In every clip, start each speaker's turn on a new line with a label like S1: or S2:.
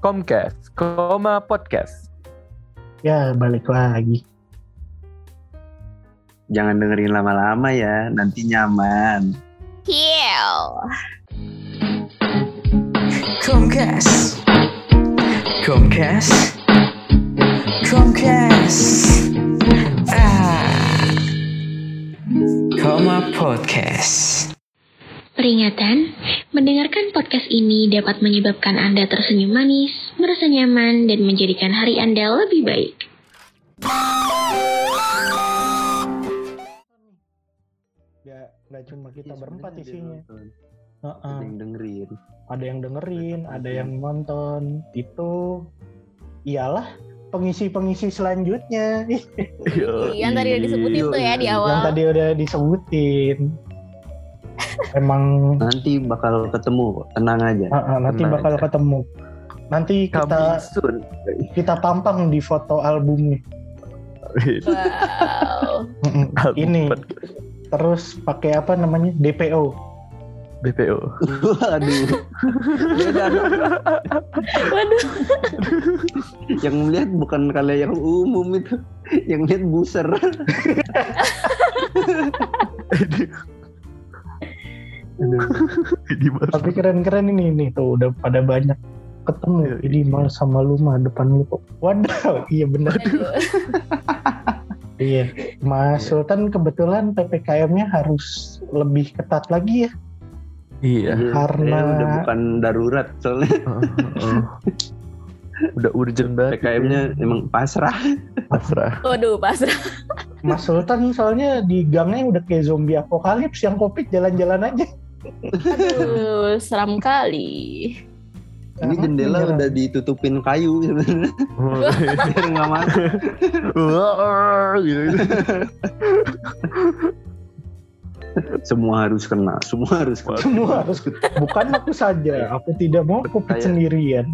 S1: Comcast, Koma Podcast.
S2: Ya, balik lagi.
S3: Jangan dengerin lama-lama ya, nanti nyaman.
S4: Kill.
S5: Comcast. Comcast. Comcast. Ah. Koma Podcast.
S4: Peringatan, mendengarkan podcast ini dapat menyebabkan Anda tersenyum manis, merasa nyaman, dan menjadikan hari Anda lebih baik.
S2: Ya, nggak cuma kita
S3: Iya,
S2: berempat isinya.
S3: nonton,
S2: Heeh.
S3: Ada yang dengerin.
S2: Ada yang dengerin,
S3: Ada
S2: ada
S3: yang
S2: nonton. Itu ialah pengisi-pengisi selanjutnya
S4: Iya, yang tadi udah disebutin tuh ya di
S3: Iya.
S4: awal.
S2: yang tadi udah disebutin. Emang
S3: Nanti bakal ketemu kok, tenang aja.
S2: heeh, nanti
S1: Tenang
S2: bakal
S1: aja.
S2: ketemu. Nanti kita kita tampang di foto albumnya.
S4: Wow.
S2: Ini terus pakai apa namanya DPO.
S1: BPO.
S3: Waduh. Yang melihat bukan kalian yang umum itu. Yang lihat buser.
S2: Tapi keren-keren ini nih tuh udah pada banyak ketemu.
S1: Iya,
S2: Ini mal sama lu mah depan lu kok. Waduh, iya bener.
S4: Aduh.
S2: Iya, Mas Sultan kebetulan PPKM-nya harus lebih ketat lagi ya.
S1: Iya.
S2: Karena-
S3: Eh, udah bukan darurat soalnya
S1: Heeh, heeh. Udah urgent banget.
S3: PKM-nya emang pasrah.
S1: pasrah.
S4: Waduh, pasrah.
S2: Mas Sultan soalnya di gangnya udah kayak zombie apokalips yang covid jalan-jalan aja.
S4: Aduh, seram kali.
S3: Ini jendela
S2: menyerang.
S3: udah ditutupin kayu sebenarnya biar nggak masuk.
S1: Gitu.
S3: Semua harus kena, semua harus kena.
S2: semua harus bukan aku saja, aku tidak mau covid
S3: Saya-
S2: sendirian.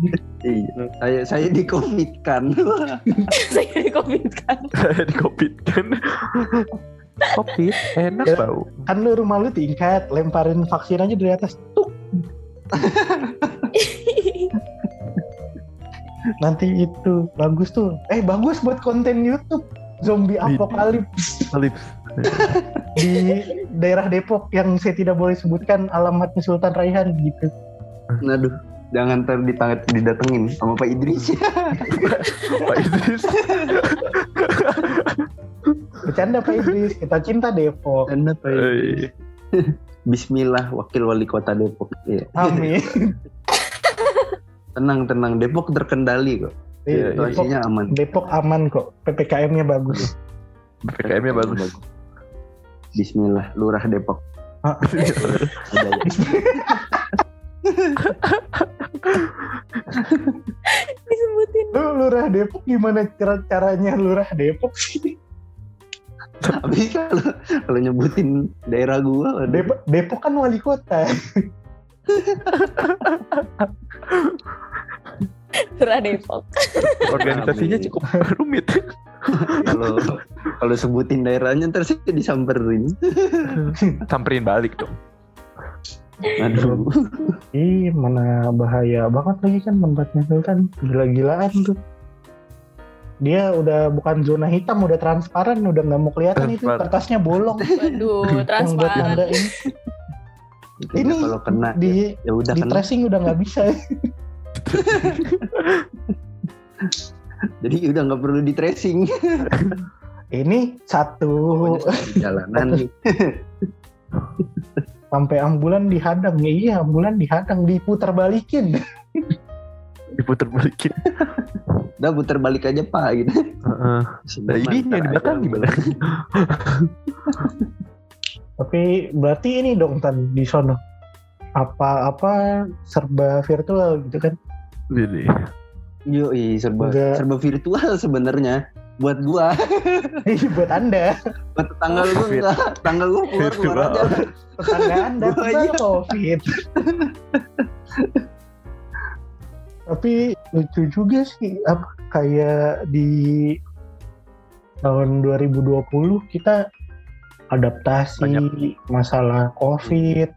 S3: Iya, saya saya dikomitkan.
S4: Saya dikomitkan.
S1: Saya di covid enak
S2: Ya.
S1: tau.
S2: Kan lu rumah lu tingkat, lemparin vaksin aja dari atas. Tuh, nanti itu bagus tuh. Eh bagus buat konten YouTube. Zombie apokalips
S1: Lips.
S2: di daerah Depok yang saya tidak boleh sebutkan alamatnya Sultan Raihan gitu.
S3: Aduh, jangan ntar ditang- didatengin sama Pak Idris.
S1: Pak Idris.
S2: Bercanda Pak Idris, kita cinta Depok.
S3: Anda Pak Idris. Bismillah, Wakil Wali Kota Depok. Iya.
S2: Amin.
S3: Tenang, tenang. Depok terkendali kok.
S1: Iya,
S2: Depok,
S3: Situasinya aman.
S2: Depok aman kok, PPKM-nya bagus.
S1: PPKM-nya bagus.
S3: Bismillah, Lurah Depok.
S2: Ah.
S3: Ada ya.
S4: Disebutin.
S2: Lu lurah Depok gimana cara caranya lurah Depok sih?
S3: Tapi kalau kalau nyebutin daerah gua, waduh.
S2: Depok, kan wali kota.
S4: Surah Depok.
S1: Organisasinya cukup rumit.
S3: kalau kalau sebutin daerahnya ntar saya disamperin.
S1: Samperin balik dong.
S3: Aduh.
S2: Ih, mana bahaya banget lagi kan tempatnya Sultan. Gila-gilaan tuh. Dia udah bukan zona hitam, udah transparan, udah nggak mau kelihatan itu kertasnya bolong.
S4: Waduh,
S2: buat
S4: transparan.
S3: Ini
S2: Ini
S3: kalau kena
S2: Di
S3: ya udah
S2: di
S3: kena.
S2: tracing udah nggak bisa.
S3: Jadi udah nggak perlu di tracing.
S2: Ini satu
S3: di jalanan nih.
S2: sampai ambulan dihadang. Ya, iya, ambulan dihadang, diputar balikin.
S1: Diputer balikin.
S3: Udah putar balik aja pak gitu.
S1: Heeh. Nah, ini yang di belakang gimana?
S2: Tapi berarti ini dong Tan di sono. Apa-apa serba virtual gitu kan.
S1: Ini.
S3: Yo, serba
S2: Enggak.
S3: serba virtual sebenarnya. Buat gua,
S2: Ini buat Anda.
S3: buat gua
S1: Vir-
S3: enggak, tanggal gua keluar keluar aja.
S2: Tetangga Anda
S3: Gua aja.
S2: COVID. Tapi lucu juga sih apa kayak di tahun 2020 kita adaptasi masalah COVID,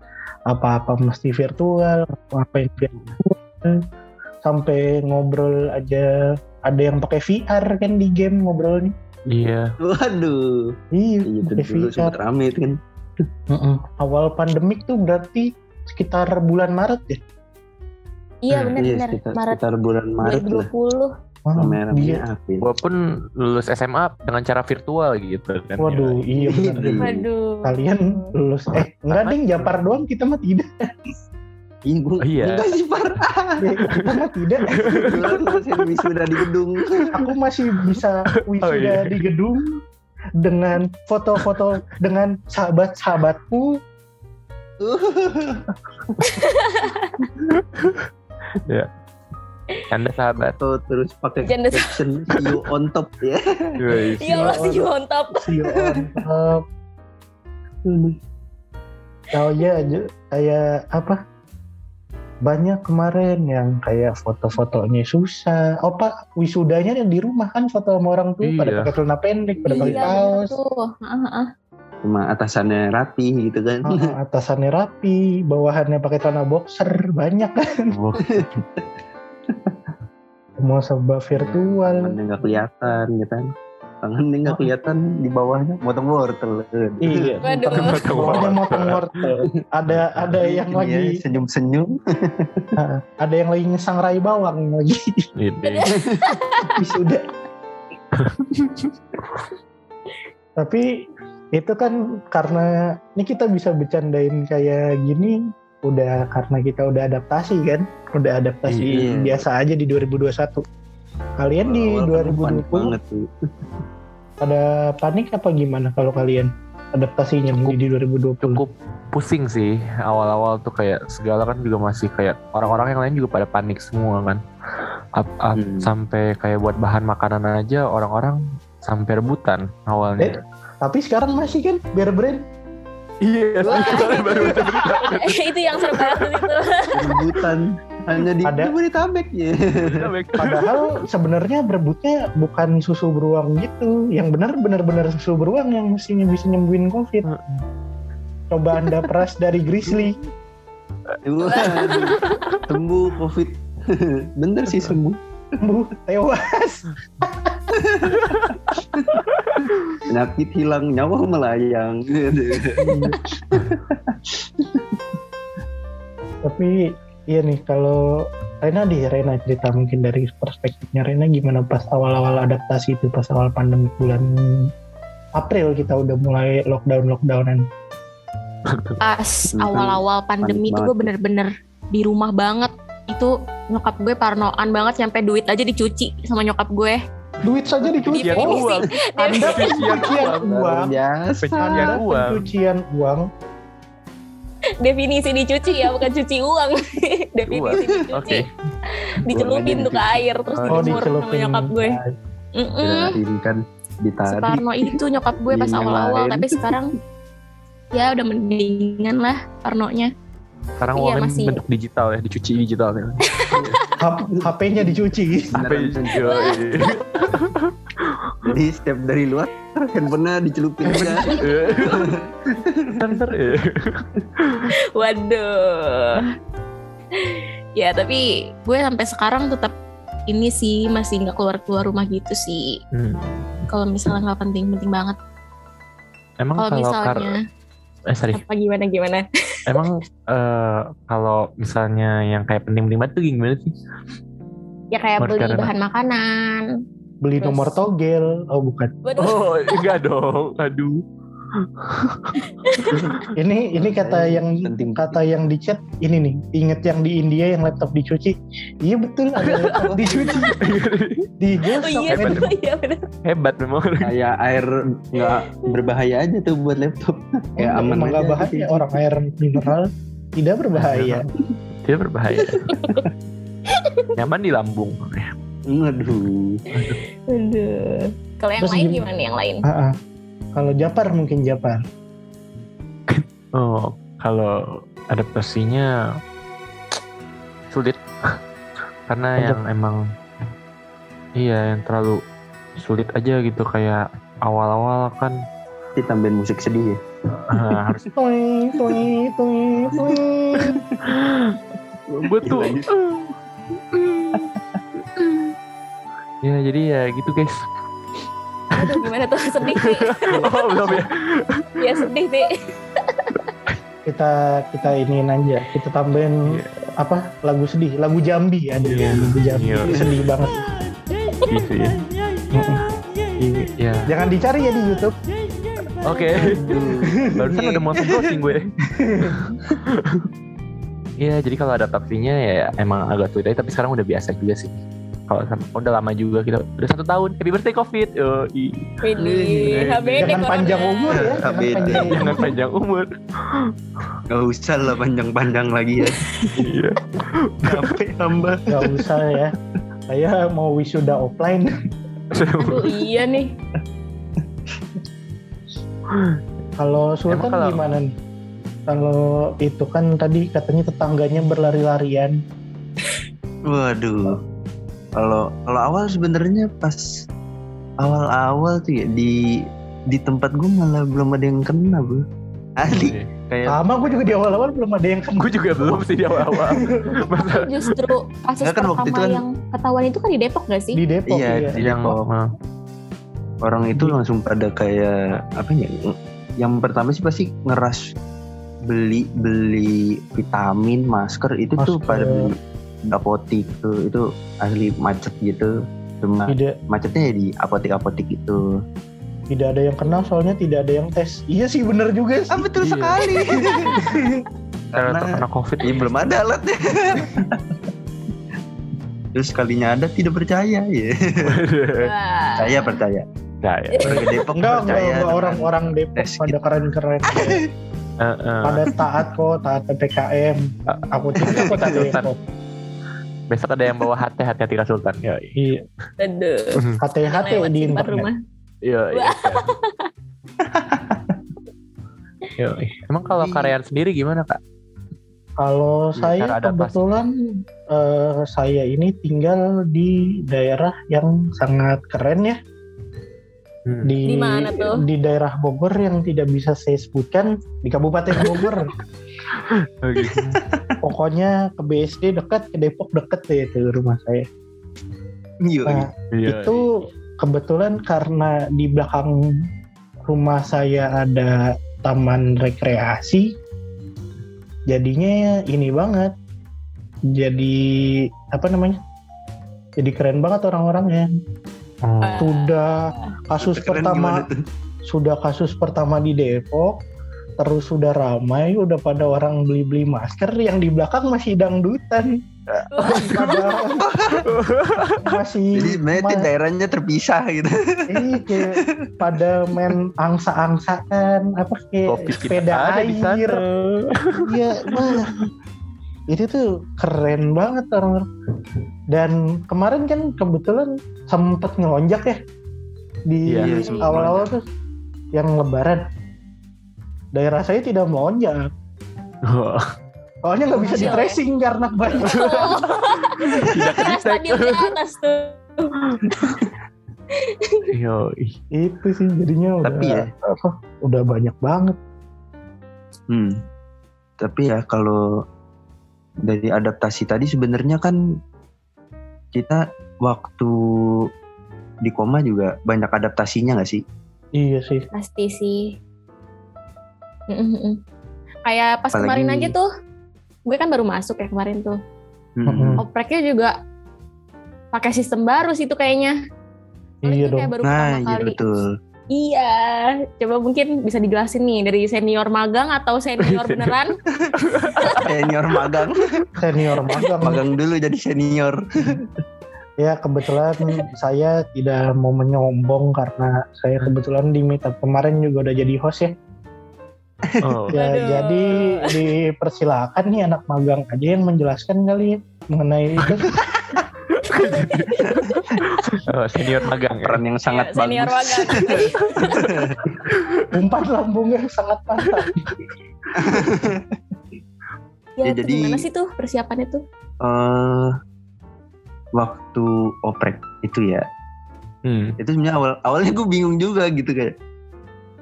S2: apa-apa mesti virtual, apa yang virtual. sampai ngobrol aja ada yang pakai VR kan di game ngobrolnya.
S1: Iya.
S3: Waduh.
S2: Iya,
S3: Iya itu dulu
S2: VR.
S3: sempat rame itu kan.
S2: Mm-mm. Awal pandemik tuh berarti sekitar bulan Maret ya.
S6: Iya
S3: Iya,
S6: benar-benar
S3: sekitar,
S6: Maret
S3: sekitar bulan Maret lah.
S6: 2020.
S2: Wah,
S3: Rame-ramenya
S2: iya.
S3: April.
S1: Gua pun lulus SMA dengan cara virtual gitu kan.
S2: Waduh, iya benar.
S3: Iya.
S6: Waduh.
S2: Kalian lulus eh enggak ding Japar doang kita mah tidak.
S3: Iya, gua,
S1: Oh, iya.
S3: enggak sih par.
S2: Ya, kita mah tidak.
S3: Kebetulan ngerasain wisuda di gedung.
S2: Aku masih bisa wisuda
S1: Oh, iya.
S2: di gedung dengan foto-foto dengan sahabat-sahabatku.
S1: Anda sahabat.
S3: Atau terus pakai
S6: Janda-
S3: caption see you on top ya.
S6: Iya Allah sih mantap.
S2: See you on top. Oh iya, j- kayak apa? Banyak kemarin yang kayak foto-fotonya susah. Oh pak, wisudanya yang di rumah kan foto sama orang tuh pada
S1: Iya.
S2: pakai celana pendek, pada pakai
S6: Iya
S2: kaos,
S6: tuh.
S3: Cuma atasannya rapi gitu kan.
S2: Ah, atasannya rapi, bawahannya pakai celana boxer, banyak kan.
S1: Oh,
S2: Semua serba virtual.
S3: Tangannya nggak kelihatan gitu kan. Tangannya nggak kelihatan di bawahnya motong wortel.
S2: Iya. Motong wortel. Ada ada yang lagi
S3: Iya, senyum-senyum.
S2: ah, ada yang lagi ngesangrai bawang lagi wisuda. Tapi itu kan karena ini kita bisa bercandain kayak gini udah karena kita udah adaptasi kan, udah adaptasi
S3: Iya.
S2: biasa aja di 2021. Kalian di
S3: Awal-awal kan panik
S2: 2020
S3: banget tuh.
S2: ada panik apa gimana kalau kalian adaptasinya
S1: Cukup-
S2: di 2020?
S1: Cukup pusing sih awal-awal tuh kayak segala kan juga masih kayak orang-orang yang lain juga pada panik semua kan. Ap- ap-
S3: Hmm.
S1: Sampai kayak buat bahan makanan aja orang-orang sampai rebutan awalnya.
S2: Tapi sekarang masih kan biar brand
S1: Iya, baru berita.
S6: itu yang seru banget itu.
S3: Rebutan hanya di
S2: Ada.
S3: Jabodetabek ya.
S2: Padahal sebenarnya berebutnya bukan susu beruang gitu. Yang benar benar-benar susu beruang yang mestinya bisa nyembuhin COVID. Coba anda peras dari Grizzly.
S3: Sembuh covid. Bener sih sembuh.
S2: Sembuh, tewas.
S3: Penyakit hilang, nyawa melayang.
S2: Tapi iya nih kalau Rena di Rena cerita mungkin dari perspektifnya Rena gimana pas awal-awal adaptasi itu pas awal pandemi bulan April kita udah mulai lockdown lockdownan.
S6: Pas awal-awal pandemi itu gue bener-bener di rumah banget. Itu nyokap gue parnoan banget sampai duit aja dicuci sama nyokap gue.
S2: Duit saja dicuci.
S6: Iya,
S2: Oh,
S1: uang.
S2: Anda
S1: Pencucian uang. Pencucian uang.
S2: pencucian uang.
S6: Definisi dicuci ya, bukan cuci uang. Definisi dicuci.
S1: Oke.
S6: Dicelupin tuh ke air terus
S1: Oh,
S6: dijemur sama nyokap gue.
S3: Kirain kan ditarik.
S6: Separno itu nyokap gue pas awal-awal, tapi sekarang ya udah mendingan lah Parnonya.
S1: Sekarang
S6: Iya,
S1: uangnya
S6: masih-
S1: bentuk digital ya, dicuci digital ya.
S2: HP-nya dicuci.
S3: Beneran.
S1: yoi.
S3: Jadi setiap dari luar handphonenya dicelupin aja.
S1: Ntar ya.
S6: Waduh. ya tapi gue sampai sekarang tetap ini sih masih nggak keluar keluar rumah gitu sih.
S1: Hmm.
S6: Kalau misalnya nggak penting-penting banget.
S1: Emang
S6: Kalau misalnya
S1: eh sorry.
S6: apa gimana gimana?
S1: Emang eh, kalau misalnya yang kayak penting-penting banget tuh gimana sih?
S6: Ya kayak
S1: Menurut
S6: beli
S1: Karena.
S6: bahan makanan.
S2: Beli
S6: Terus-
S2: nomor togel. Oh bukan.
S6: Waduh.
S1: Oh, enggak dong. Aduh.
S2: Ini ini kata yang
S3: Penting.
S2: kata yang di chat ini nih. Ingat yang di India yang laptop dicuci. Iya betul ada laptop dicuci. Digosok.
S6: Oh iya, bener, iya bener.
S1: Hebat memang.
S3: Kayak air nggak berbahaya aja tuh buat laptop. Kayak aman
S2: Emang nggak
S3: aja
S2: bahaya
S3: gitu.
S2: orang air mineral tidak berbahaya.
S1: Dia berbahaya. Nyaman di lambung.
S3: Aduh.
S6: Aduh. Kalau yang
S2: Terus
S6: lain
S2: gimana?
S6: yang lain?
S2: Ah, ah. Kalau Japar mungkin Japar.
S1: Oh, kalau adaptasinya sulit karena
S2: Untuk-
S1: yang emang iya yang terlalu sulit aja gitu kayak awal-awal kan
S3: Ditambahin musik sedih ya.
S1: ah, harus
S2: Toing, toing, toing, toing.
S1: gue tuh
S3: Lanjut.
S1: Ya jadi ya gitu guys.
S6: Aduh gimana tuh sedih nih.
S1: Oh belum ya.
S6: ya sedih nih.
S2: Kita kita iniin aja, kita tambahin
S1: Iya.
S2: apa lagu sedih, lagu Jambi ada
S1: Iya.
S2: lagu Jambi
S1: Iya.
S2: sedih banget.
S1: Gitu ya. Iya.
S2: Jangan dicari ya di YouTube.
S1: Oke. Barusan udah mau browsing gue. Iya, jadi kalau adaptasinya ya emang agak sulit tapi sekarang udah biasa juga sih. Kalau sama- udah lama juga kita udah satu tahun. Happy birthday COVID. Oh, i-
S6: Ini HBD
S2: Jangan panjang umur ya. Jangan
S3: HBD.
S2: panjang umur.
S1: jangan panjang umur.
S3: Gak usah lah panjang-panjang lagi ya.
S1: Iya.
S3: Capek hamba.
S2: Gak usah ya. Saya mau wisuda offline.
S6: Aduh iya nih.
S2: Kalau Sultan
S1: kalau-
S2: gimana nih? Kalau itu kan tadi katanya tetangganya berlari-larian.
S3: Waduh. Kalau kalau awal sebenarnya pas awal-awal tuh ya di di tempat gue malah belum ada yang kena bro. Asli kayak
S2: Sama gue juga di awal-awal belum ada yang kena.
S1: Gue juga belum sih di awal-awal. Masa
S6: Justru kasus
S3: kan waktu
S6: pertama
S3: itu kan-
S6: yang ketahuan itu kan di Depok gak sih?
S2: Di Depok
S3: Iya,
S2: iya.
S3: di-
S1: yang
S3: Depok. orang itu langsung pada kayak apa ya? Yang pertama sih pasti ngeras beli beli vitamin masker itu tuh
S2: Masker.
S3: pada beli apotik tuh itu asli macet gitu cuma
S2: Tidak
S3: macetnya ya di apotik-apotik itu
S2: tidak ada yang kena soalnya tidak ada yang tes. Iya sih bener juga sih.
S3: betul
S1: Iya.
S3: sekali
S1: karena
S3: Karena-
S1: terkena COVID.
S3: ya belum ada alatnya terus kalinya ada tidak percaya ya saya percaya
S1: Nah, ya.
S3: warga Depok
S2: Enggak, enggak,
S3: percaya
S2: orang-orang Depok
S3: tes
S2: pada
S3: kit.
S2: keren-keren.
S1: Eh, eh.
S2: pada taat kok, taat PPKM. Aku tidak kota
S1: Sultan.
S2: Depok.
S1: Besok ada yang bawa HT hati-hati ke Sultan. Ya,
S2: Iya,
S6: Aduh.
S2: hati-hati di
S6: rumah.
S1: iya. iya. Yo, emang kalau karyawan sendiri gimana kak?
S2: Kalau
S1: Iya,
S2: saya kebetulan eh, saya ini tinggal di daerah yang sangat keren ya
S1: Hmm.
S2: di
S6: Di mana tuh?
S2: di daerah Bogor yang tidak bisa saya sebutkan di Kabupaten Bogor. Pokoknya ke BSD dekat, ke Depok dekat deh itu rumah saya.
S3: Yuk,
S2: Nah,
S1: Iya,
S2: itu kebetulan karena di belakang rumah saya ada taman rekreasi jadinya ini banget. Jadi apa namanya? Jadi keren banget orang-orangnya.
S1: Oh.
S2: sudah kasus
S3: keren
S2: pertama sudah kasus pertama di Depok terus sudah ramai udah pada orang beli-beli masker yang di belakang masih dangdutan pada masih
S3: jadi
S2: ma-
S3: daerahnya terpisah gitu
S2: Iya kayak pada main angsa-angsaan apa kayak
S1: Kopi
S2: sepeda
S1: ada di sana.
S2: air. Iya, wah. Itu tuh keren banget orang Dan kemarin kan kebetulan sempet ngelonjak ya di
S1: Iya,
S2: awal-awal tuh yang lebaran. Daerah saya tidak melonjak.
S1: Oh,
S2: Soalnya nggak bisa di
S6: Iya.
S2: tracing karena banyak.
S1: Tidak bisa.
S6: stadion di atas tuh.
S1: Yo.
S2: Itu sih jadinya udah
S3: Tapi ya.
S2: apa, udah banyak banget.
S3: Hmm. Tapi ya kalau dari adaptasi tadi sebenarnya kan kita waktu di koma juga banyak adaptasinya nggak sih?
S2: Iya sih.
S6: Pasti sih. Kayak pas
S3: Apalagi-
S6: kemarin aja tuh, gue kan baru masuk ya kemarin tuh.
S2: Mm-mm.
S6: Opreknya juga pakai sistem baru sih itu kayaknya. Soalnya
S2: Iya
S6: gue
S2: dong.
S6: kayak baru
S3: Nah, iya
S6: kali.
S3: betul.
S6: Iya, coba mungkin bisa dijelasin nih dari senior magang atau senior beneran?
S3: Senior magang,
S2: Senior magang.
S3: magang dulu jadi senior.
S2: Ya kebetulan saya tidak mau menyombong karena saya kebetulan di meetup kemarin juga udah jadi host ya.
S1: Oh.
S2: Ya
S6: Aduh.
S2: jadi dipersilakan nih anak magang aja yang menjelaskan kali ya mengenai itu.
S1: Oh, senior magang. ya.
S3: Peran yang sangat
S6: Iya, senior
S3: bagus.
S6: magang.
S2: Umpan lambungnya sangat mantap.
S6: ya,
S3: Ya,
S6: itu
S3: jadi-
S6: gimana sih tuh persiapannya tuh?
S3: Eh, waktu oprek itu ya,
S1: Hmm.
S3: itu sebenarnya awal awalnya gue bingung juga gitu kayak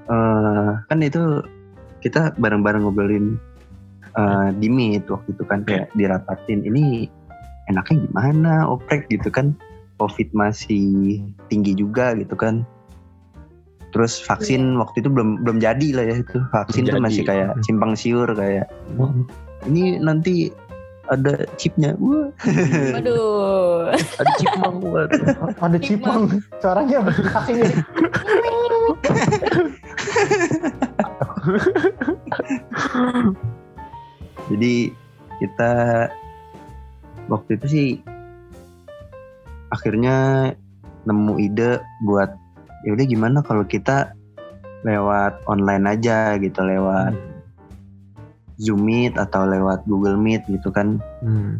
S3: eh kan itu kita bareng-bareng ngobrolin eh, di meet waktu itu kan kayak dirapatin ini enaknya gimana? Oprek gitu kan. Covid masih tinggi juga gitu kan. Terus vaksin waktu itu belum belum jadi lah ya itu. Vaksin
S1: Belum
S3: tuh
S1: jadi.
S3: masih kayak simpang siur kayak ini nanti ada chipnya. Wah.
S6: Waduh.
S1: Ada cipang waduh.
S2: Ada cipang, suaranya kasih mirip.
S3: jadi kita waktu itu sih akhirnya nemu ide buat ya udah gimana kalau kita lewat online aja gitu lewat Zoom Meet atau lewat Google Meet gitu kan
S1: Hmm.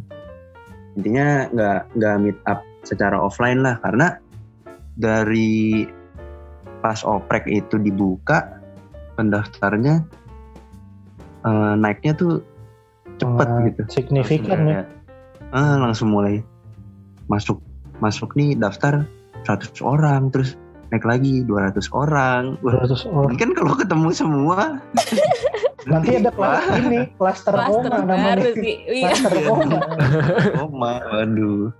S3: intinya nggak nggak meet up secara offline lah karena dari pas oprek itu dibuka pendaftarnya eh, naiknya tuh cepet
S2: Wah,
S3: gitu
S2: Signifikan ya.
S3: Ah, langsung mulai masuk masuk nih daftar 100 orang terus naik lagi 200 orang Wah,
S2: 200 orang.
S3: ini kan kalau ketemu semua
S2: Nanti ada kelas ini, klaster koma namanya.
S6: Iya.
S2: Klaster koma
S3: waduh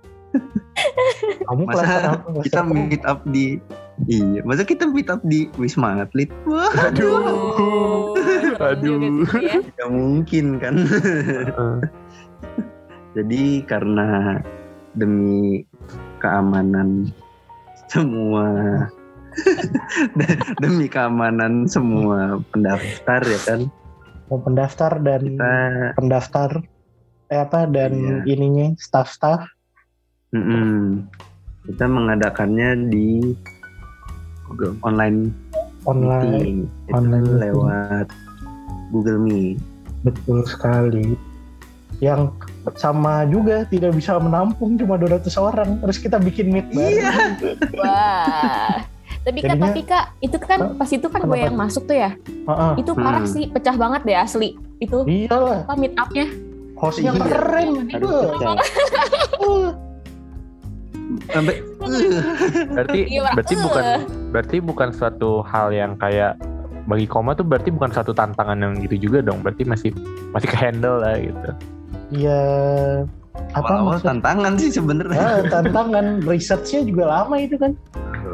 S2: Kamu
S3: masa
S2: klaster apa?
S3: Kita
S2: koma.
S3: meet up di iya masa kita meet up di wisma atlet wah
S6: Aduh.
S1: Aduh.
S6: Ya.
S3: nggak mungkin kan jadi karena demi keamanan semua demi keamanan semua pendaftar ya kan
S2: Mau pendaftar dan
S3: kita
S2: pendaftar eh apa dan
S3: Iya.
S2: ininya staff-staff
S3: mm-mm, kita mengadakannya di Google online
S2: online
S3: meeting itu
S2: Online meeting.
S3: lewat Google Meet
S2: betul sekali. Yang sama juga tidak bisa menampung cuma 200 orang. Terus kita bikin meet baru.
S3: Iya.
S6: Wah. Tapi kak,
S2: Jadinya-
S6: tapi kak, itu kan pas itu kan gue yang masuk tuh ya.
S2: Heeh.
S6: Itu parah
S3: Hmm.
S6: sih, pecah banget deh asli. Itu
S2: Iyalah,
S6: apa meet up-nya?
S2: hostnya
S3: Iya.
S2: keren.
S3: harus
S2: Wah.
S3: pecah
S2: Uh,
S3: sampai
S1: berarti
S6: Iya,
S1: berarti
S6: Eh.
S1: bukan berarti bukan suatu hal yang kayak bagi koma tuh berarti bukan satu tantangan yang gitu juga dong. Berarti masih masih ke handle lah gitu.
S2: Iya. Apa
S3: awal-awal
S2: maksud?
S3: tantangan sih sebenarnya
S2: Ah, tantangan researchnya juga lama itu kan.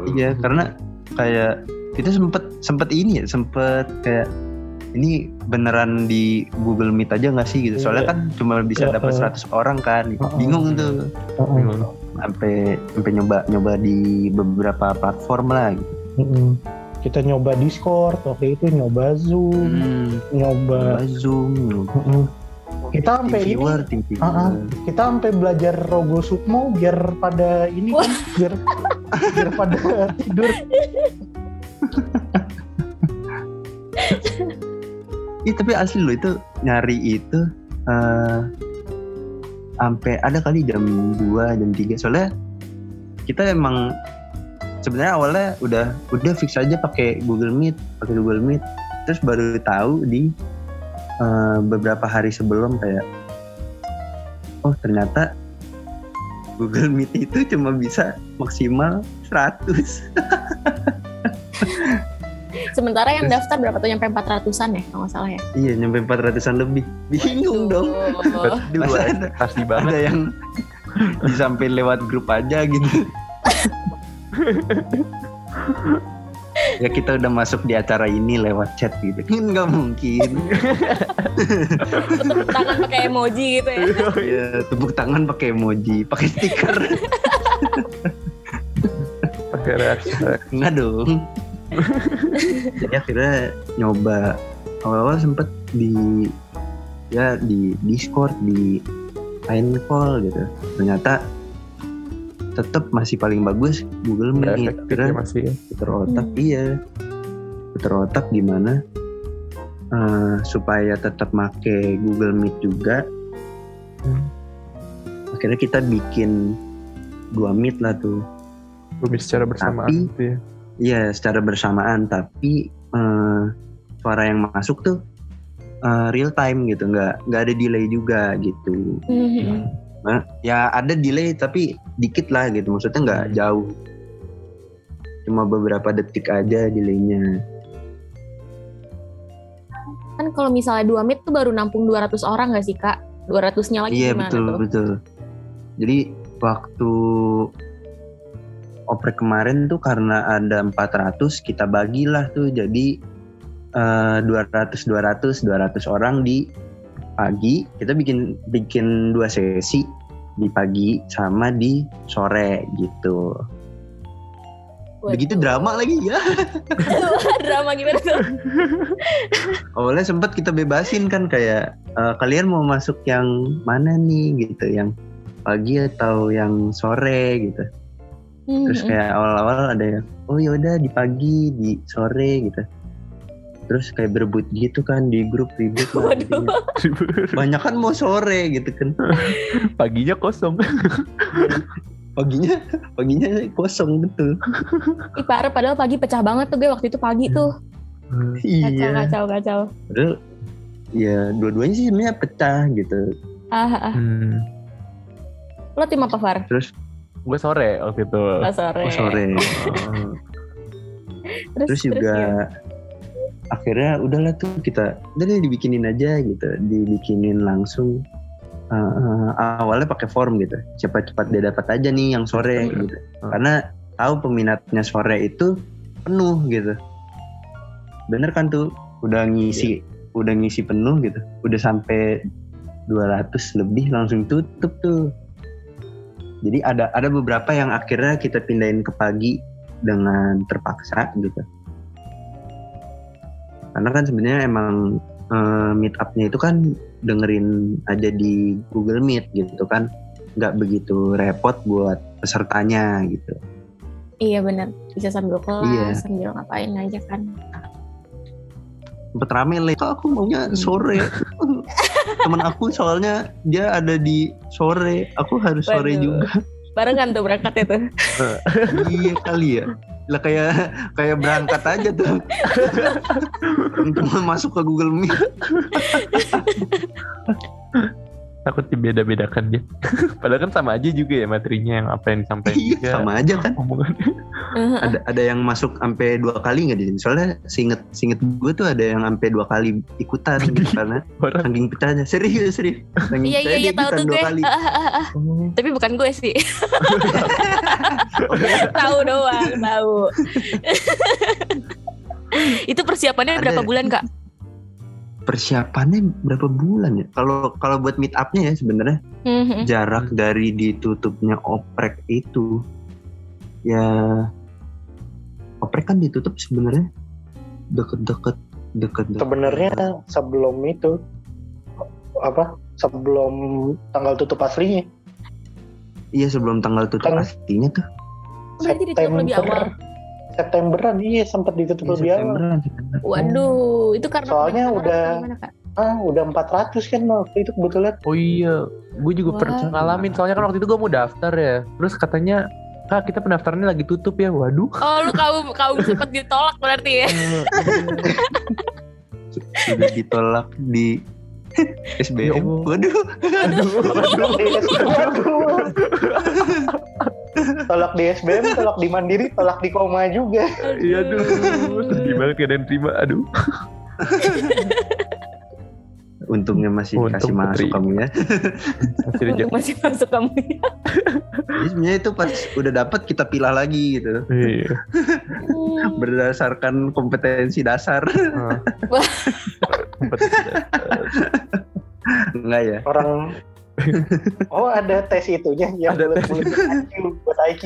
S3: Iya, karena kayak kita sempet sempet ini ya, sempet kayak ini beneran di Google Meet aja nggak sih gitu. Soalnya
S2: Iya.
S3: kan cuma bisa
S2: Iya,
S3: dapat
S2: iya.
S3: 100 orang kan. Bingung tuh.
S2: Heeh.
S3: Sampai sampai nyoba nyoba di beberapa platform lah gitu.
S2: Heeh. Kita nyoba Discord waktu itu, nyoba Zoom,
S3: Hmm,
S2: nyoba.
S3: nyoba Zoom, nyoba
S2: Heeh. Kita sampai ini,
S3: viewer.
S2: Ah, ah. kita sampai belajar Rogo Sukmo biar pada ini kan, biar biar pada tidur.
S3: Ih, tapi asli loh itu nyari itu eh sampai ada kali jam 2 jam 3 soalnya kita emang sebenarnya awalnya udah udah fix aja pakai Google Meet pakai Google Meet. Terus baru tahu di eh, beberapa hari sebelum kayak oh ternyata Google Meet itu cuma bisa maksimal 100
S6: Sementara yang daftar berapa tuh nyampe 400-an ya kalau nggak salah ya.
S3: iya nyampe 400an lebih bingung dong
S6: Waduh.
S1: Aduh,
S3: Masa ada,
S1: pasti banget.
S3: ada yang disampein lewat grup aja gitu. ya kita udah masuk di acara ini lewat chat gitu kan nggak mungkin
S6: Tepuk tangan pakai emoji gitu ya.
S3: ya tepuk tangan pakai emoji pakai stiker
S1: Pakai reaksi.
S3: nggak dong jadi akhirnya nyoba awal-awal sempet di ya di Discord di line call gitu ternyata tetap masih paling bagus Google Meet Akhirnya
S1: ya masih.
S3: puter otak
S6: Hmm.
S3: iya puter otak gimana eh, supaya tetap make Google Meet juga
S1: Hmm.
S3: akhirnya kita bikin dua meet lah tuh
S1: Bumi secara bersamaan
S3: Tapi-
S1: gitu ya.
S3: Iya secara bersamaan tapi eh, suara yang masuk tuh eh, real time gitu nggak nggak ada delay juga gitu
S6: Hmm.
S3: Nah, ya ada delay tapi dikit lah gitu maksudnya nggak jauh cuma beberapa detik aja delaynya
S6: Kan kalau misalnya dua meet tuh baru nampung 200 orang nggak sih kak? 200-nya lagi
S3: Iya
S6: gimana
S3: betul
S6: tuh?
S3: betul. Jadi waktu oprek kemarin tuh karena ada 400 kita bagilah tuh. Jadi eh, 200 200 200 orang di pagi. Kita bikin bikin dua sesi di pagi sama di sore gitu. Begitu drama lagi ya.
S6: Drama gimana tuh?
S3: awalnya sempat kita bebasin kan kayak eh, kalian mau masuk yang mana nih gitu. Yang pagi atau yang sore gitu terus
S6: Hmm,
S3: kayak awal-awal ada yang oh yaudah di pagi di sore gitu terus kayak berebut gitu kan di grup ribut
S6: Waduh.
S3: banyak kan mau sore gitu kan
S1: Paginya kosong.
S3: paginya paginya kosong betul
S6: Ih, parah padahal pagi pecah banget tuh gue waktu itu pagi tuh. Kacau,
S3: iya
S6: kacau, kacau.
S3: padahal ya dua-duanya sih sebenarnya pecah gitu
S6: Ah, ah.
S1: Hmm.
S6: Lo tim apa, Far?
S3: terus
S1: Gue sore waktu itu.
S6: Oh, sore.
S3: oh sore
S1: Oh.
S6: Terus,
S3: terus juga
S6: gimana?
S3: akhirnya udahlah tuh kita udah deh dibikinin aja gitu dibikinin langsung Uh, uh, awalnya pakai form gitu cepat-cepat dia dapat aja nih yang sore
S1: Hmm.
S3: gitu karena tahu peminatnya sore itu penuh gitu bener kan tuh udah ngisi udah ngisi penuh gitu udah sampai 200 lebih langsung tutup tuh jadi ada ada beberapa yang akhirnya kita pindahin ke pagi dengan terpaksa gitu karena kan sebenarnya emang eh, meet up-nya itu kan dengerin aja di Google Meet gitu kan nggak begitu repot buat pesertanya gitu
S6: Iya bener. Bisa sambil kelas,
S3: Iya.
S6: sambil ngapain aja kan.
S3: Sempet rame lah kok aku maunya sore? Temen aku soalnya dia ada di sore. Aku harus sore
S6: Waduh.
S3: juga.
S6: Barengan tuh berangkatnya tuh.
S3: iya kali ya. Lah kayak kayak berangkat aja tuh. Cuma masuk ke Google Meet
S1: Takut dibeda-bedakan dia. Padahal kan sama aja juga ya materinya yang apa yang disampaikan
S3: iya
S1: juga.
S3: sama aja kan
S1: Omongannya.
S3: ada ada yang masuk sampai dua kali nggak di sini soalnya singet singet gue tuh ada yang sampai dua kali ikutan gitu karena
S1: Orang
S3: saking pecahnya serius serius saking
S6: Iya iya iya
S3: dia
S6: tahu
S3: ikutan
S6: tuh
S3: dua
S6: gue.
S3: kali.
S6: Tapi bukan gue sih. tahu doang, tahu. itu persiapannya
S3: Ada.
S6: berapa bulan kak?
S3: Persiapannya berapa bulan ya kalau kalau buat meet upnya ya sebenarnya
S6: Mhm.
S3: jarak dari ditutupnya oprek itu ya oprek kan ditutup sebenarnya deket-deket deket-deket
S2: Sebenarnya sebelum itu apa? Sebelum tanggal tutup aslinya.
S3: iya sebelum tanggal tutup
S2: Kan-
S3: aslinya tuh
S6: Berarti ditutup lebih awal.
S2: Septemberan iya sempat ditutup
S3: Iya,
S2: lebih awal.
S3: Septemberan, September.
S6: Waduh, itu karena
S2: Soalnya udah-
S6: gimana, Kak?
S2: Ah, udah 400 kan waktu itu kebetulan.
S1: Oh iya, gue juga
S6: Wah.
S1: pernah ngalamin. Soalnya kan waktu itu gue mau daftar ya. Terus katanya, kak kita pendaftarannya lagi tutup ya. Waduh.
S6: Oh, lu kaum kaum sempat ditolak berarti ya?
S3: sudah ditolak di
S1: Ya
S3: SBM
S1: Allah.
S3: waduh
S2: Waduh. tolak di SBM, tolak di Mandiri, tolak di Koma juga.
S1: Iya aduh, sedih banget gak ada yang terima. Aduh.
S3: untungnya masih
S1: Untung
S3: kasih masuk kamu ya
S1: reject.
S6: masih masuk kamu.
S3: Jadi sebenarnya itu pas udah dapat kita pilah lagi gitu
S1: Iya.
S3: berdasarkan kompetensi dasar
S1: Ah.
S6: Wah.
S3: enggak ya
S2: Orang Oh ada tes itunya yang
S1: Ada
S2: buat
S1: tes.
S2: IQ, buat IQ.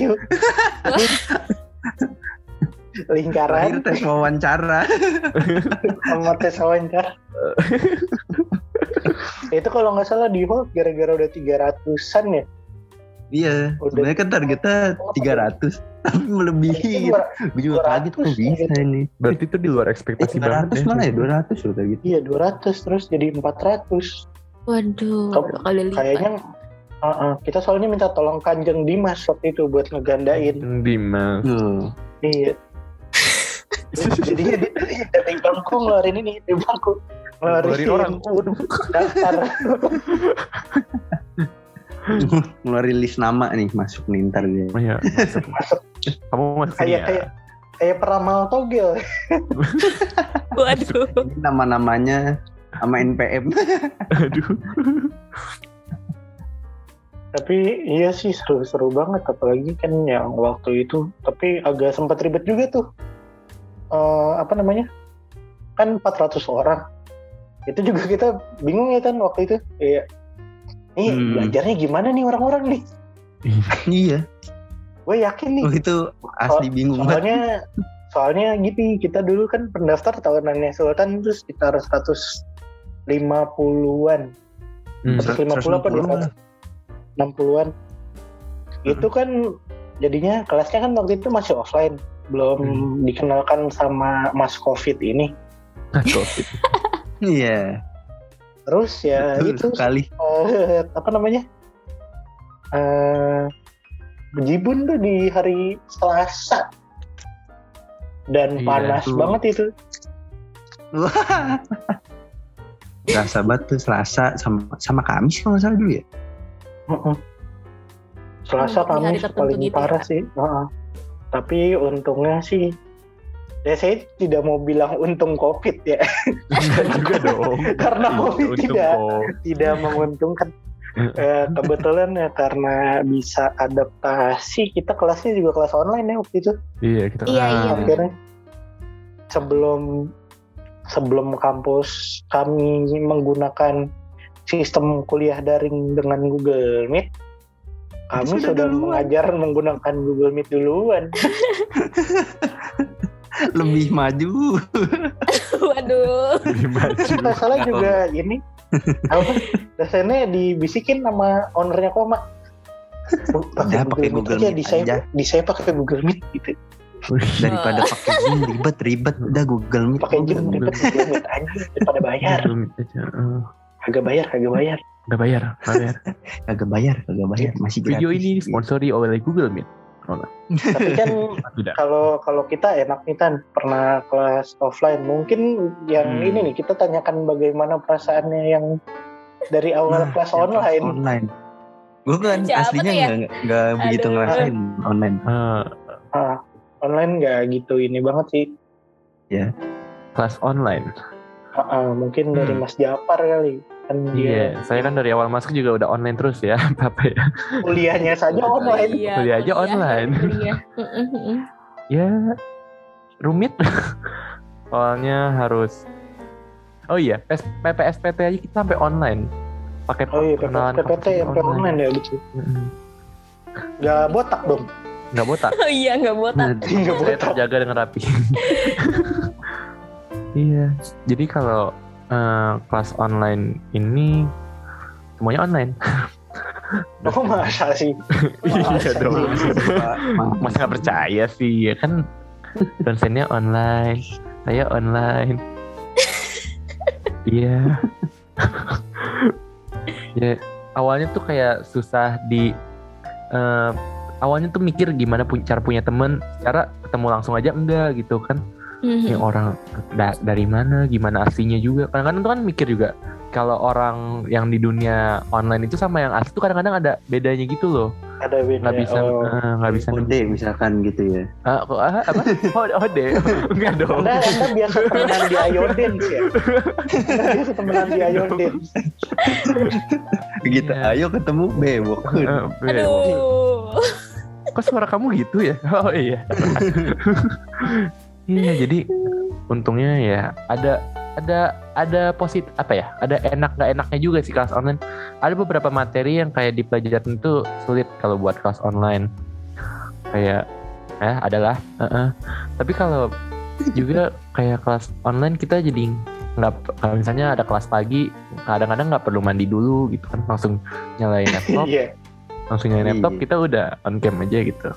S2: Lingkaran
S3: terakhir tes wawancara
S2: sama tes wawancara. itu kalau nggak salah di hold gara-gara udah 300-an ya.
S3: iya
S2: Udah.
S3: sebenarnya kan targetnya 300 tapi melebihi gitu. gue juga
S2: 200
S3: kaget kok bisa
S2: gitu.
S3: ini
S1: Berarti itu di luar
S3: eh,
S1: ekspektasi banget
S3: 300
S1: ya.
S3: mana ya 200 loh gitu
S2: Iya 200 terus jadi 400.
S6: Waduh,
S2: Kau-
S6: kali lipat.
S2: Kayaknya uh, uh, kita soalnya minta tolong Kanjeng Dimas waktu itu buat ngegandain.
S1: Dimas.
S3: Tuh.
S2: Iya. Jadinya dia dia dari bangku ngeluarin ini di bangku
S1: Ngeluarin orang.
S2: Waduh, daftar.
S3: ngeluarin list nama nih masuk nih ntar dia
S1: Oh iya, masuk.
S2: Masuk.
S1: Kamu masuk
S2: kayak
S1: ya?
S2: kayak kayak peramal togel.
S6: Waduh.
S3: Nama-namanya sama NPM
S1: Aduh.
S2: Tapi iya sih seru-seru banget apalagi kan yang waktu itu tapi agak sempat ribet juga tuh. Eh, apa namanya? Kan 400 orang. Itu juga kita bingung ya kan waktu itu. Iya. Ini
S3: Hmm.
S2: belajarnya gimana nih orang-orang nih?
S3: Iya.
S2: Gue yakin nih.
S3: Oh, itu asli bingung banget.
S2: Soalnya soalnya gitu kita dulu kan pendaftar tahunannya Sultan itu sekitar 150-an.
S1: Hmm.
S2: 150 apa
S3: 160-an.
S2: 60-an. Itu kan jadinya kelasnya kan waktu itu masih offline, belum
S1: Hmm.
S2: dikenalkan sama Mas Covid ini.
S1: Covid.
S3: Iya.
S2: Terus ya
S3: betul
S2: itu
S3: sekali.
S2: eh, apa namanya? Eh Jibun tuh di hari Selasa dan
S1: Iya,
S2: panas
S3: tuh.
S2: banget itu.
S3: Selasa banget tuh Selasa sama sama Kamis kalau nggak salah dulu ya.
S2: Heeh. Selasa
S6: Hmm,
S2: Kamis paling
S6: gitu ya?
S2: parah sih. Heeh. Tapi untungnya sih ya saya tidak mau bilang untung covid ya
S1: Enggak juga dong.
S2: karena
S1: Iya,
S2: covid
S1: untung
S2: tidak
S1: kok.
S2: tidak menguntungkan Eh, kebetulan ya karena bisa adaptasi kita kelasnya juga kelas online ya waktu itu
S1: Iya, kita
S6: Iya, iya.
S2: akhirnya sebelum sebelum kampus kami menggunakan sistem kuliah daring dengan Google Meet kami
S3: Sudah
S2: sudah,
S3: duluan.
S2: mengajar menggunakan Google Meet duluan
S3: Lebih maju.
S6: Waduh.
S1: lebih maju.
S2: nggak salah juga ini apa dosennya dibisikin sama ownernya koma
S3: pakai Google
S2: aja
S3: Meet
S2: di saya
S3: aja.
S2: di saya pakai Google Meet gitu
S3: Daripada pakai Zoom ribet ribet udah Google Meet.
S2: pakai
S3: Google
S2: Zoom
S3: Meet.
S2: ribet Google Meet aja daripada bayar
S1: Belum aja.
S2: kagak bayar kagak bayar
S1: Nggak bayar, nggak bayar.
S3: Kagak bayar, kagak bayar, masih gratis.
S1: Video ini sponsori oleh Google Meet.
S2: tapi kan kalau kalau kita enak nih kan pernah kelas offline mungkin yang
S1: Hmm.
S2: ini nih kita tanyakan bagaimana perasaannya yang dari awal
S3: Nah,
S2: kelas
S3: yang
S2: online
S3: Online. Gue kan
S6: Siapa
S3: aslinya
S6: tuh ya?
S3: nggak nggak begitu
S6: Aduh.
S3: ngerasain online.
S1: Eh,
S2: Ah, online nggak gitu ini banget sih
S1: kelas online.
S2: Ah, ah, mungkin dari
S1: Hmm.
S2: Mas Japar kali kan dia
S1: Iya, saya kan dari awal masuk juga udah online terus ya, Papa ya.
S2: kuliahnya saja online
S6: Iya,
S1: Kuliah aja online.
S6: kuliah. Mm-mm, mm-mm.
S1: Ya, rumit. Soalnya harus Oh iya, PS, PPSPT aja kita sampai online. Pakai
S2: oh iya
S1: kampus
S2: yang online ya betul
S1: Mm-mm.
S2: nggak botak dong
S1: Nggak botak.
S6: Oh iya nggak botak.
S2: nggak
S1: Saya
S2: botak
S1: terjaga dengan rapi. iya, jadi kalau eh, kelas online ini semuanya online.
S2: oh masa sih
S1: iya
S2: Masa
S1: dong.
S2: sih?
S1: Masa nggak percaya sih ya kan dosennya online, saya online. Iya. ya awalnya tuh kayak susah di eh, awalnya tuh mikir gimana pun cara punya temen, cara ketemu langsung aja enggak gitu kan.
S6: Mhm.
S1: Ini orang da- dari mana, gimana aslinya juga. Kadang-kadang tuh kan mikir juga kalau orang yang di dunia online itu sama yang asli tuh kadang-kadang ada bedanya gitu loh.
S2: ada beda
S1: Nggak bisa
S2: oh.
S1: eh, nggak bisa
S3: Ode misalkan gitu ya.
S1: Ah, kok ah, apa? Oh, oh deh. Enggak dong.
S2: anda anda biasa temenan di Ayoden ya anda biasa temenan di Ayoden
S3: Gitu.
S1: Iya.
S3: Ayo ketemu bebok.
S1: Eh.
S6: Aduh.
S1: Kok suara kamu gitu ya? Oh iya. iya, jadi untungnya ya ada ada ada positif apa ya? Ada enak nggak enaknya juga sih kelas online. Ada beberapa materi yang kayak di pelajaran itu sulit kalau buat kelas online. Kayak ya adalah. Heeh. Tapi kalau juga kayak kelas online kita jadi nggak kalau misalnya ada kelas pagi kadang-kadang nggak perlu mandi dulu gitu kan langsung nyalain laptop
S2: iya
S1: langsung nyalain laptop
S3: Iya.
S1: kita udah on cam aja gitu.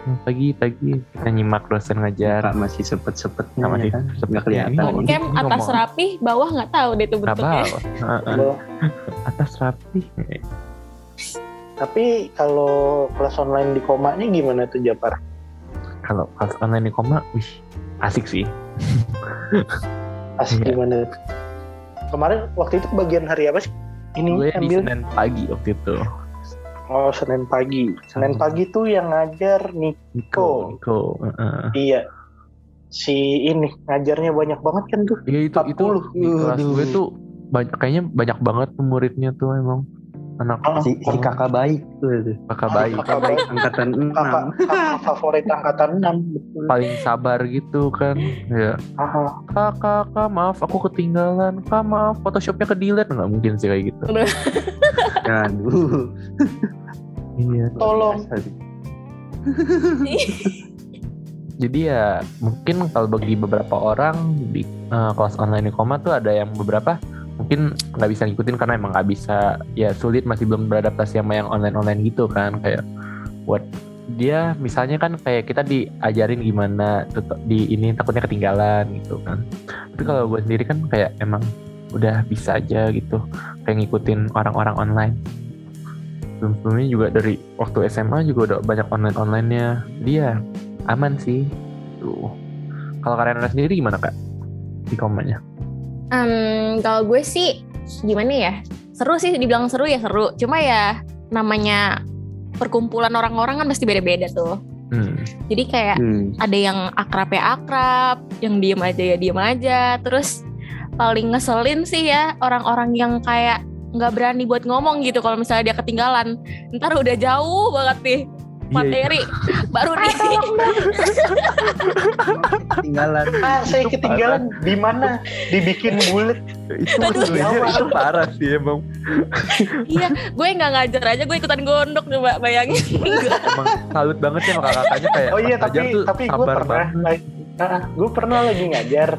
S1: Hmm, pagi-pagi kita nyimak dosen ngajar.
S3: Kak masih sepet-sepetnya
S1: Nggak masih
S3: ya kan.
S1: sepet
S3: Nggak kelihatan.
S1: Ini-
S6: On cam
S1: ini
S6: atas rapi, bawah nggak tahu deh tuh
S1: nggak
S6: bentuknya.
S1: bawah. Atas rapi.
S2: Tapi kalau kelas online di komanya gimana tuh Japar?
S1: Kalau kelas online di koma wih asik sih.
S2: Asik
S1: Iya.
S2: gimana? Tuh? kemarin waktu itu bagian hari apa sih? Ini
S1: gue di
S2: ambil.
S1: Senin pagi waktu itu
S2: oh Senin pagi Senin
S1: Hmm.
S2: pagi tuh yang ngajar nih
S1: Niko Niko heeh.
S2: iya si ini ngajarnya banyak banget kan tuh
S1: Iya itu itu
S2: 40.
S1: di kelas gue tuh banyak kayaknya banyak banget muridnya tuh emang anak
S2: Oh,
S3: si, si kakak baik. Tuh
S1: kakak
S2: Oh,
S1: baik.
S2: kakak baik.
S3: angkatan
S2: kakak,
S3: 6
S2: kakak favorit angkatan 6 betul.
S1: paling sabar gitu kan ya.
S2: Aha.
S1: kak kak kak maaf aku ketinggalan. Kak maaf photoshopnya ke delete nggak mungkin sih kayak gitu.
S3: Aduh.
S1: Iya.
S2: Tolong.
S1: jadi ya mungkin kalau bagi beberapa orang di eh, kelas online di koma tuh ada yang beberapa mungkin nggak bisa ngikutin karena emang nggak bisa ya sulit masih belum beradaptasi sama yang online online gitu kan kayak buat dia misalnya kan kayak kita diajarin gimana di ini takutnya ketinggalan gitu kan. Tapi kalau gue sendiri kan kayak emang udah bisa aja gitu kayak ngikutin orang-orang online. Sebelum sebelumnya juga dari waktu SMA juga udah banyak online onlinenya dia aman sih tuh. Kalau kalian sendiri gimana kak? Di komennya
S6: Em, kalau gue sih gimana ya? Seru sih dibilang seru ya seru. Cuma ya namanya perkumpulan orang-orang kan pasti beda-beda tuh.
S1: hmm.
S6: Jadi kayak
S3: Hmm.
S6: ada yang akrab ya akrab, yang diem aja ya diem aja. Terus paling ngeselin sih ya orang-orang yang kayak nggak berani buat ngomong gitu kalau misalnya dia ketinggalan. Ntar udah jauh banget nih. Materi baru nih.
S3: ketinggalan
S2: Ah, saya ketinggalan di mana? Dibikin bulat.
S1: itu
S6: Aduh,
S2: Jawa.
S1: itu parah sih emang
S6: Iya, gue nggak ngajar aja gue ikutan gondok coba bayangin.
S1: emang salut banget ya kakak-kakaknya kayak
S2: Oh iya, tapi tapi gue pernah lagi, nah, gue pernah lagi ngajar.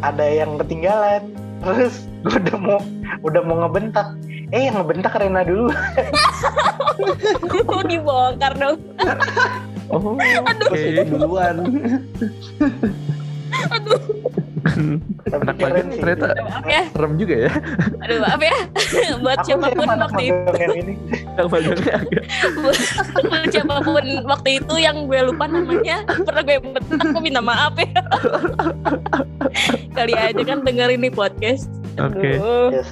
S2: Ada yang ketinggalan. Terus gue udah mau udah mau ngebentak. Eh, yang ngebentak Rena dulu.
S6: dibongkar dong.
S1: oh oke
S3: duluan
S2: Tapi
S1: anak
S2: keren
S1: magang
S2: sih.
S1: ternyata
S6: ya,
S1: serem juga ya
S6: aduh maaf ya. Buat
S2: Aku
S6: siapa
S2: pun
S6: waktu itu,
S2: ini.
S1: yang magangnya agak
S6: buat siapa pun waktu itu yang gue lupa namanya, pernah gue bentak, gue minta maaf ya. Kali aja kan dengerin nih podcast.
S1: oke
S6: Aduh.
S2: Yes.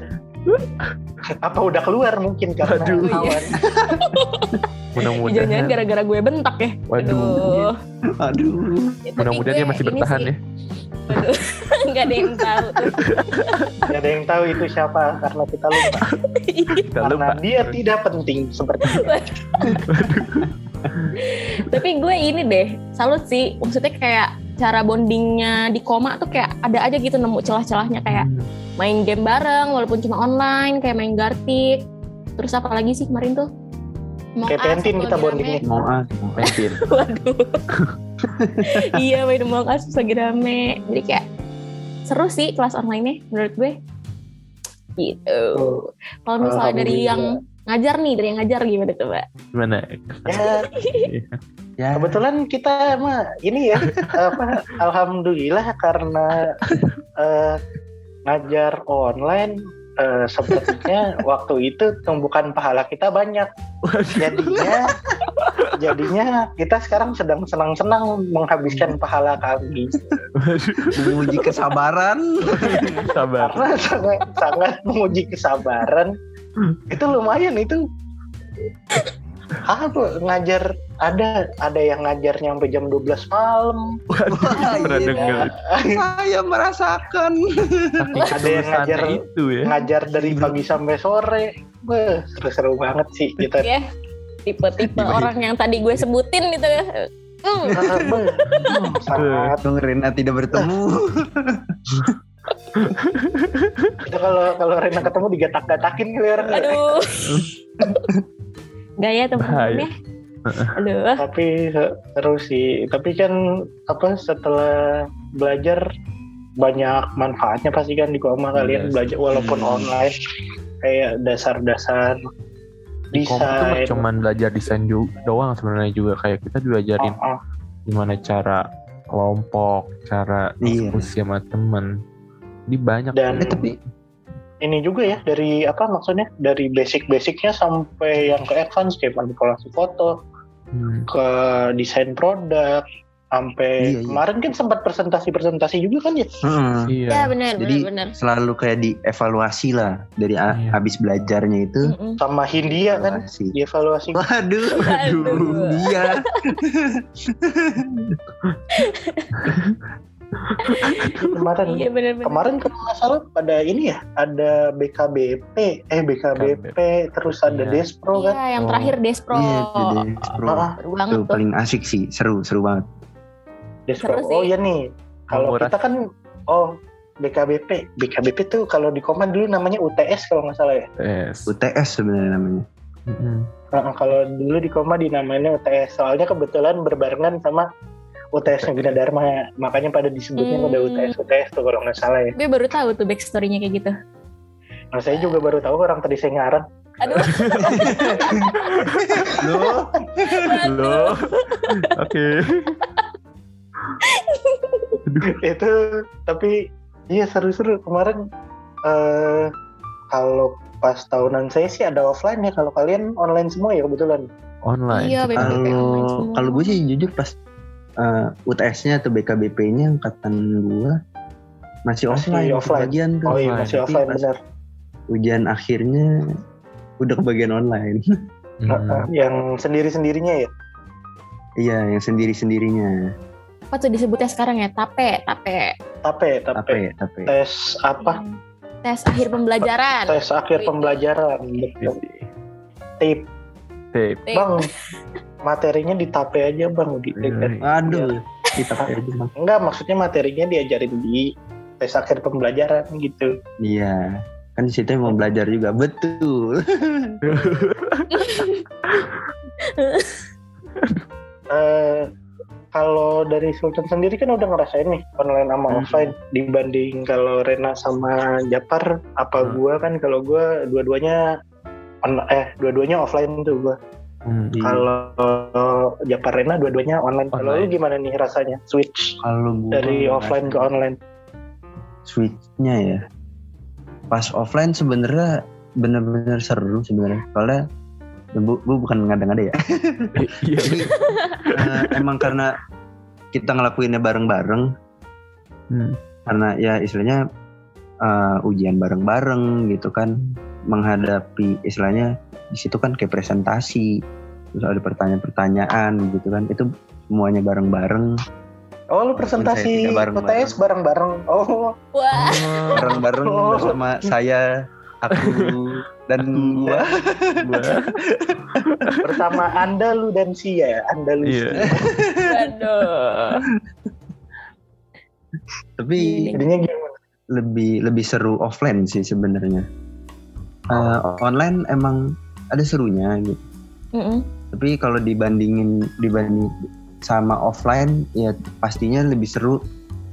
S2: Apa udah keluar mungkin karena
S1: Waduh.
S2: awan.
S6: Jangan-jangan
S1: mudah-mudahan
S6: gara-gara gue bentak ya.
S1: Waduh.
S6: Aduh.
S3: aduh
S6: Ya,
S1: mudah-mudahan dia masih bertahan
S6: sih,
S1: ya
S6: Aduh, nggak ada yang tahu. tuh.
S2: Gak ada yang tahu itu siapa karena kita lupa.
S1: kita
S2: karena
S1: lupa
S2: dia tidak penting seperti itu.
S6: Tapi gue ini deh, salut sih. Maksudnya kayak cara bondingnya di koma tuh kayak ada aja gitu nemu celah-celahnya kayak
S1: Hmm.
S6: main game bareng walaupun cuma online kayak main gartik. Terus apa lagi sih kemarin tuh? Among
S2: Kayak
S6: atau
S2: kita bondingnya.
S3: mau ah
S1: Pentin.
S6: Waduh. iya main Us pas lagi rame. Jadi kayak seru sih kelas online-nya menurut gue. Gitu. Kalau misalnya dari yang ngajar nih, dari yang ngajar gimana coba?
S1: gimana?
S2: Ya,
S3: ya.
S2: Kebetulan kita mah ini ya apa alhamdulillah karena eh, ngajar online eh, sepertinya waktu itu tumbukan pahala kita banyak. Jadinya jadinya kita sekarang sedang senang-senang menghabiskan pahala kami.
S3: Menguji kesabaran.
S1: Sabar.
S2: Karena sangat sangat menguji kesabaran. Itu lumayan itu apa? Ngajar ada ada yang ngajar nyampe jam 12 malam.
S3: Wah,
S1: pernah
S3: iya.
S1: denger
S3: saya merasakan.
S2: Ada yang ngajar-
S1: itu ya.
S2: ngajar dari pagi sampai sore. Beh, seru-seru banget sih kita.
S6: Ya, tipe-tipe orang yang tadi gue sebutin gitu. Ya. Hmm.
S2: Ah, hmm, sangat.
S3: Dong Rena tidak bertemu
S2: itu kalau kalau Rena ketemu digatak-gatakin kali orang
S6: Aduh. Gaya teman-teman ya. Aduh.
S2: tapi seru sih tapi kan apa setelah belajar banyak manfaatnya pasti kan di koma kalian
S1: Yes.
S2: belajar walaupun
S1: Hmm.
S2: online kayak dasar-dasar desain
S1: cuman belajar desain juga doang sebenarnya juga kayak kita diajarin
S2: Oh, oh.
S1: gimana cara kelompok cara
S3: Iya.
S1: diskusi sama temen di banyak
S2: Dan-
S3: eh tapi
S2: ini juga ya dari apa maksudnya dari basic-basicnya sampai yang ke advance kayak manipulasi foto
S1: Hmm.
S2: ke desain produk sampai
S3: Iya, iya.
S2: kemarin kan sempat presentasi-presentasi juga kan ya
S3: heeh.
S1: iya
S6: Ya benar,
S3: Jadi
S6: benar, benar.
S3: selalu kayak dievaluasi lah dari
S1: Iya.
S3: habis belajarnya itu
S6: Mm-mm.
S2: sama Hindia kan
S3: evaluasi.
S2: dievaluasi
S3: Waduh,
S6: Aduh.
S3: dia
S2: kemarin
S6: Iya bener-bener.
S2: kemarin kalau nggak salah pada ini ya ada BKBP eh BKBP terus ada
S1: Iya.
S2: Despro kan
S6: Iya, yang
S1: Oh.
S6: terakhir Despro.
S3: Iya, Despro.
S2: Ah,
S6: Seru banget
S3: Itu
S6: tuh.
S3: paling asik sih, seru, seru banget.
S2: Despro
S6: Seru sih.
S2: oh iya nih kalau kita kan oh BKBP BKBP tuh kalau di Koman dulu namanya UTS kalau nggak salah ya
S1: Yes.
S3: UTS sebenarnya namanya.
S1: Mm-mm.
S2: Nah, kalau dulu di Koma dinamainnya UTS soalnya kebetulan berbarengan sama UTS Guna Dharma makanya pada disebutnya
S6: Hmm.
S2: pada UTS UTS tuh kalau nggak salah ya
S6: Gue baru tahu tuh backstory-nya kayak gitu.
S2: nah, saya juga baru tahu orang tadi saya ngarang
S6: Aduh,
S1: Loh, loh. Oke.
S2: itu tapi iya seru-seru kemarin eh kalau pas tahunan saya sih ada offline ya kalau kalian online semua ya kebetulan
S1: Online.
S6: Iya,
S3: Kalau kalau gue sih jujur pas eh, UTS-nya atau BKBP-nya angkatan gue masih,
S2: Masih
S3: offline,
S2: offline.
S3: kebagian tuh.
S2: oh iya masih
S3: Tapi
S2: offline benar
S3: Ujian akhirnya udah kebagian online.
S1: Mm.
S2: yang sendiri-sendirinya ya
S3: Iya, yang sendiri-sendirinya.
S6: apa tuh disebutnya sekarang ya? Tape, tape.
S2: tape tape?
S3: Apa ya?
S2: tes apa
S6: Tes akhir pembelajaran.
S2: tes akhir pembelajaran betul tape
S1: Tape.
S6: Tape.
S2: bang materinya di tape aja bang di
S1: Iya.
S3: Aduh, kita aja Bang.
S2: enggak maksudnya materinya diajarin di tes akhir pembelajaran gitu
S3: Iya. Kan di situ mau belajar juga. Betul.
S2: eh kalau dari Sultan sendiri kan udah ngerasain nih online sama
S3: Hmm.
S2: offline dibanding kalau Rena sama Japar apa
S1: Hmm.
S2: gua kan kalau gua dua-duanya eh dua-duanya offline tuh gua
S1: Mm.
S3: Iya.
S2: kalau Japar Rena dua-duanya online kalau lu
S1: Online.
S2: gimana nih rasanya switch
S3: Kalau
S2: dari offline ke online
S3: switchnya ya. Pas offline sebenarnya bener-bener seru sebenarnya. Soalnya bu, bu bukan ngada-ngada ya. Jadi eh, emang karena kita ngelakuinnya bareng-bareng
S1: Hmm.
S3: karena ya istilahnya eh, ujian bareng-bareng gitu kan menghadapi istilahnya di situ kan kayak presentasi terus ada pertanyaan-pertanyaan gitu kan itu semuanya bareng-bareng
S2: oh lu presentasi
S3: tidak bareng-bareng.
S2: UTS bareng-bareng oh
S6: Wah,
S3: bareng-bareng
S2: Oh.
S3: bersama saya aku dan gua
S1: Gua.
S2: bersama anda lu dan Sia anda lu
S1: Iya.
S6: aduh.
S3: tapi
S2: jadinya gimana
S3: lebih lebih seru offline sih sebenarnya Eh, online emang ada serunya gitu.
S6: Mm-mm.
S3: tapi kalau dibandingin dibanding sama offline ya pastinya lebih seru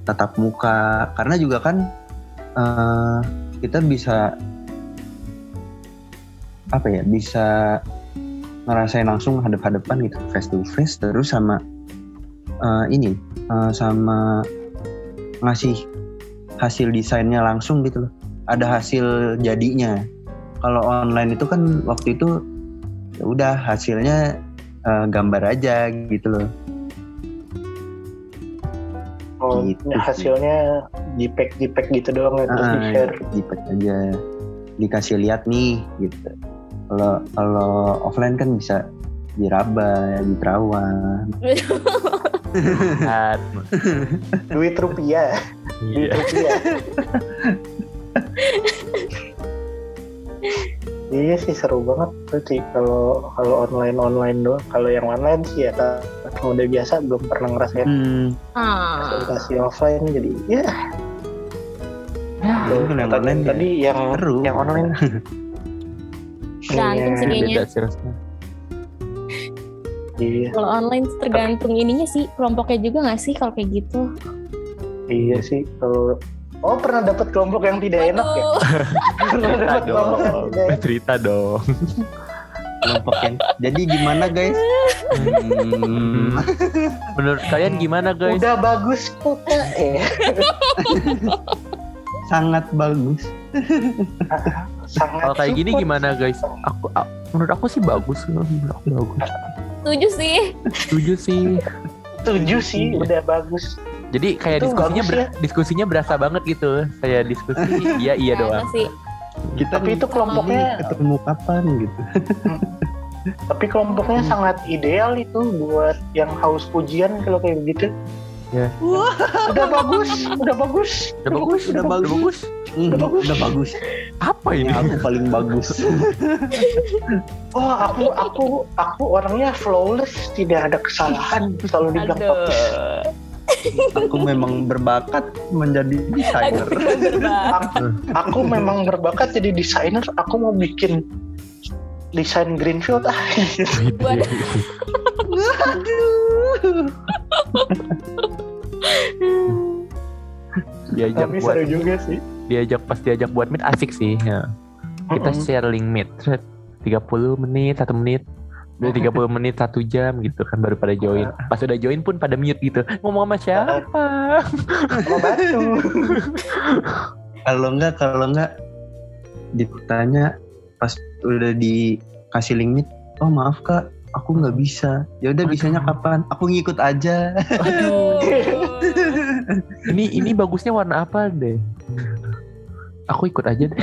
S3: tatap muka. Karena juga kan eh, kita bisa apa ya bisa ngerasain langsung hadap-hadapan gitu face to face terus sama eh, ini eh, sama ngasih hasil desainnya langsung gitu loh. Ada hasil jadinya kalau online itu kan waktu itu ya udah hasilnya eh, gambar aja gitu loh.
S2: Oh
S3: Gitu
S2: ya, hasilnya JPEG JPEG gitu doang ya terus
S3: Ah,
S2: di share
S3: dipet aja. Dikasih lihat nih gitu. Kalau kalau offline kan bisa diraba diterawang.
S1: Hat.
S2: duit rupiah. Duit
S1: Iya.
S2: rupiah iya sih seru banget berarti kalau kalau online online doang. Kalau yang online sih ya kan udah biasa belum pernah ngerasain.
S3: Hmm,
S6: Ah.
S2: presentasi offline jadi ya
S3: tapi kalau yang
S2: tadi,
S3: online ya.
S2: tadi yang
S3: seru.
S2: yang online.
S6: Gantung sih
S2: Iya,
S6: kayaknya.
S2: Iya.
S6: Kalau online tergantung ininya sih, kelompoknya juga nggak sih kalau kayak gitu?
S2: iya sih kalau oh pernah dapat kelompok yang tidak enak ya pernah dapat kelompok yang tidak enak
S1: Cerita dong.
S3: kelompok yang jadi gimana guys Hmm,
S1: Menurut kalian gimana guys?
S2: udah bagus kok eh
S3: sangat bagus
S2: sangat
S1: Kalau kayak gini gimana guys? Aku, a- menurut aku sih bagus. Menurut aku bagus.
S6: Setuju sih.
S1: Setuju sih.
S2: setuju sih
S1: Iya.
S2: udah bagus
S1: Jadi kayak
S2: Itu
S1: diskusinya
S2: bagus
S1: ber- diskusinya berasa banget gitu. Saya diskusi iya iya
S6: Kayaknya
S1: doang.
S6: sih.
S3: kita
S2: tapi itu kelompoknya
S3: ketemu kapan gitu
S2: tapi kelompoknya sangat ideal itu buat yang haus pujian kalau kayak begitu Udah bagus, udah bagus.
S1: Udah bagus,
S3: Udah bagus. Hmm,
S2: Udah bagus.
S3: Udah bagus.
S1: Apa ini?
S3: Aku paling bagus.
S2: Oh, aku aku aku orangnya flawless, tidak ada kesalahan. Selalu dibilang
S6: Aduh.
S3: Aku memang berbakat menjadi desainer.
S2: Aku, aku memang berbakat jadi desainer. Aku mau bikin desain Greenfield ah.
S6: Waduh.
S1: diajak
S2: Tapi
S1: buat
S2: seru juga sih.
S1: diajak pas diajak buat meet asik sih ya. Kita
S2: Mm-mm.
S1: share link meet Set, 30 menit, satu menit. Udah 30 menit satu jam gitu kan baru pada join. Pas udah join pun pada mute gitu. Ngomong sama siapa?
S2: Sama batu.
S3: kalau enggak kalau enggak ditanya pas udah dikasih link meet, oh maaf kak, aku nggak bisa. Ya udah bisanya kapan? Aku ngikut aja.
S6: Aduh.
S1: ini ini bagusnya warna apa deh? Aku ikut aja deh.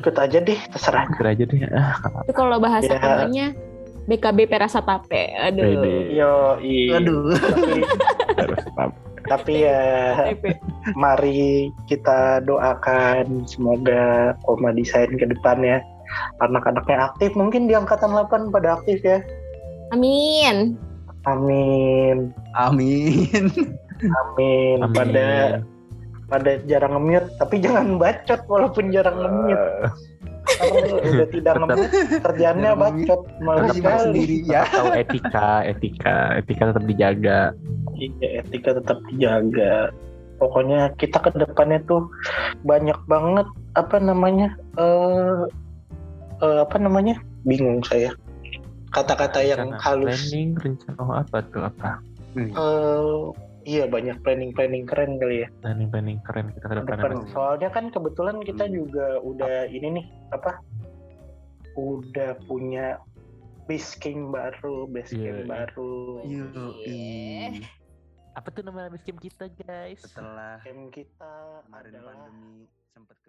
S2: Ikut aja deh, terserah.
S1: Ikut aja deh. Ah,
S6: Itu kalau bahasa
S2: Ya.
S6: namanya BKB Perasa Tape. Aduh.
S2: Yo, iya.
S3: Aduh.
S2: Tapi, tapi ya mari kita doakan semoga Koma Desain ke depannya anak-anaknya aktif mungkin di angkatan 8 pada aktif ya
S6: Amin.
S2: amin
S3: Amin.
S2: amin,
S1: Amin.
S2: pada pada jarang nge-mute tapi jangan bacot walaupun jarang nge-mute Karena udah tidak
S1: Tetap-
S2: nge-mute kerjaannya bacot
S3: Harus
S2: sekali.
S3: sendiri ya.
S1: tahu etika, etika, etika tetap dijaga.
S2: iya etika tetap dijaga. Pokoknya kita ke depannya tuh banyak banget apa namanya eh eh, apa namanya? Bingung saya. Kata-kata yang
S1: Rencana
S2: halus.
S1: Planning, rencana oh, apa tuh apa?
S2: Eh, iya banyak planning planning keren kali ya
S1: Planning planning keren kita ke depan.
S2: depan soalnya kan kebetulan kita juga udah ini nih apa udah punya base camp baru base camp
S1: iya.
S2: baru
S3: Yoi.
S1: Apa tuh nama base camp kita guys?
S3: Setelah
S2: camp kita
S3: kemarin
S2: adalah
S3: pandemi sempat.